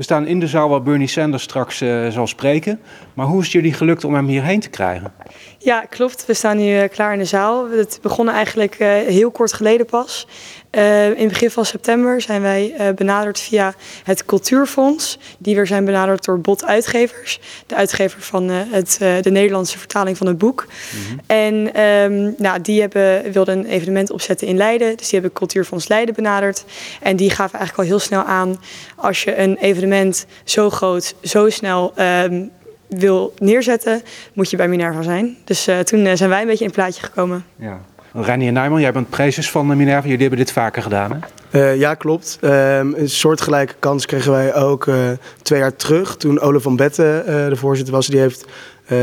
We staan in de zaal waar Bernie Sanders straks uh, zal spreken. Maar hoe is het jullie gelukt om hem hierheen te krijgen? Ja, klopt. We staan nu klaar in de zaal. Het begon eigenlijk heel kort geleden pas. Uh, in het begin van september zijn wij uh, benaderd via het Cultuurfonds. Die weer zijn benaderd door Bot Uitgevers. De uitgever van het, de Nederlandse vertaling van het boek. Mm -hmm. En um, nou, die hebben, wilden een evenement opzetten in Leiden. Dus die hebben Cultuurfonds Leiden benaderd. En die gaven eigenlijk al heel snel aan... als je een evenement zo groot, zo snel... Um, wil neerzetten, moet je bij Minerva zijn. Dus toen zijn wij een beetje in plaatje gekomen. Ja. Renier Nijman, jij bent prezes van Minerva. Jullie hebben dit vaker gedaan, hè? Uh, ja, klopt. Uh, een soortgelijke kans kregen wij ook uh, twee jaar terug. Toen Ole van Betten de voorzitter was. Die heeft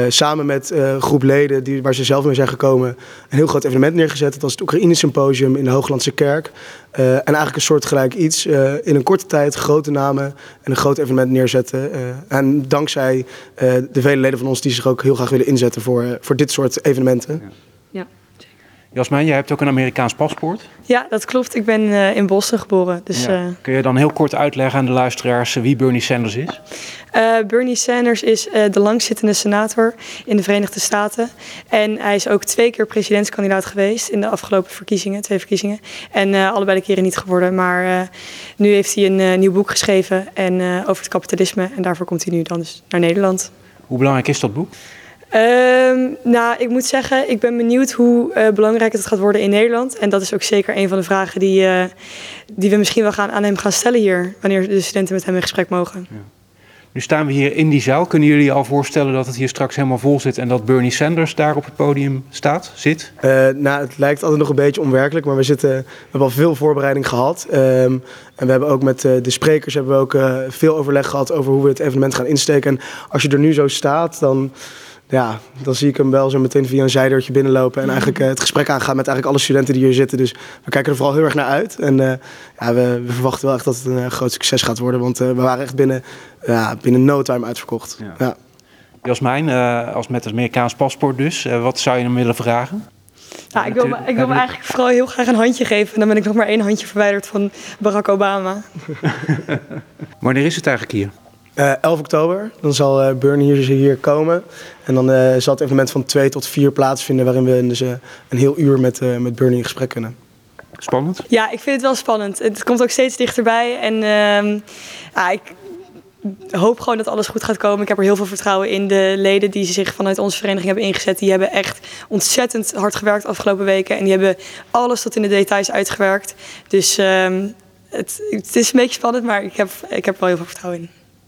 samen met een groep leden die, waar ze zelf mee zijn gekomen... een heel groot evenement neergezet. Dat was het Oekraïne Symposium in de Hooglandse Kerk. en eigenlijk een soortgelijk iets. in een korte tijd grote namen en een groot evenement neerzetten. en dankzij de vele leden van ons die zich ook heel graag willen inzetten voor, voor dit soort evenementen. Ja. ja. Jasmijn, jij hebt ook een Amerikaans paspoort. Ja, dat klopt. Ik ben uh, in Boston geboren. Dus, ja. uh, Kun je dan heel kort uitleggen aan de luisteraars wie Bernie Sanders is? Uh, Bernie Sanders is de langzittende senator in de Verenigde Staten. En hij is ook twee keer presidentskandidaat geweest in de afgelopen verkiezingen, twee verkiezingen. En allebei de keren niet geworden. Maar nu heeft hij een nieuw boek geschreven en, over het kapitalisme. En daarvoor komt hij nu dan dus naar Nederland. Hoe belangrijk is dat boek? Um, nou, ik moet zeggen, ik ben benieuwd hoe uh, belangrijk het gaat worden in Nederland. En dat is ook zeker een van de vragen die, uh, die we misschien wel gaan, aan hem gaan stellen hier, wanneer de studenten met hem in gesprek mogen. Ja. Nu staan we hier in die zaal. Kunnen jullie al voorstellen dat het hier straks helemaal vol zit en dat Bernie Sanders daar op het podium staat, zit? Uh, nou, het lijkt altijd nog een beetje onwerkelijk, maar we, zitten, we hebben al veel voorbereiding gehad. Um, en we hebben ook met uh, de sprekers hebben we ook uh, veel overleg gehad over hoe we het evenement gaan insteken. En als je er nu zo staat, dan ja, dan zie ik hem wel zo meteen via een zijdeurtje binnenlopen. En eigenlijk uh, het gesprek aangaan met eigenlijk alle studenten die hier zitten. Dus we kijken er vooral heel erg naar uit. En uh, ja, we, we, verwachten wel echt dat het een uh, groot succes gaat worden. Want we waren echt binnen, ja, binnen no time uitverkocht. Ja. ja. Jasmijn, als met het Amerikaans paspoort dus. wat zou je hem willen vragen? Nou, ik wil, me, ik wil me eigenlijk vooral heel graag een handje geven. En dan ben ik nog maar één handje verwijderd van Barack Obama. Wanneer is het eigenlijk hier? Uh, 11 oktober, dan zal uh, Bernie hier, hier komen. En dan uh, zal het evenement van twee tot vier plaatsvinden... waarin we dus, een heel uur met, met Bernie in gesprek kunnen. Spannend? Ja, ik vind het wel spannend. Het komt ook steeds dichterbij. En ehm, ja, ik hoop gewoon dat alles goed gaat komen. Ik heb er heel veel vertrouwen in. De leden die zich vanuit onze vereniging hebben ingezet... die hebben echt ontzettend hard gewerkt de afgelopen weken. En die hebben alles tot in de details uitgewerkt. Dus um, het, het is een beetje spannend, maar ik heb, ik heb wel heel veel vertrouwen in.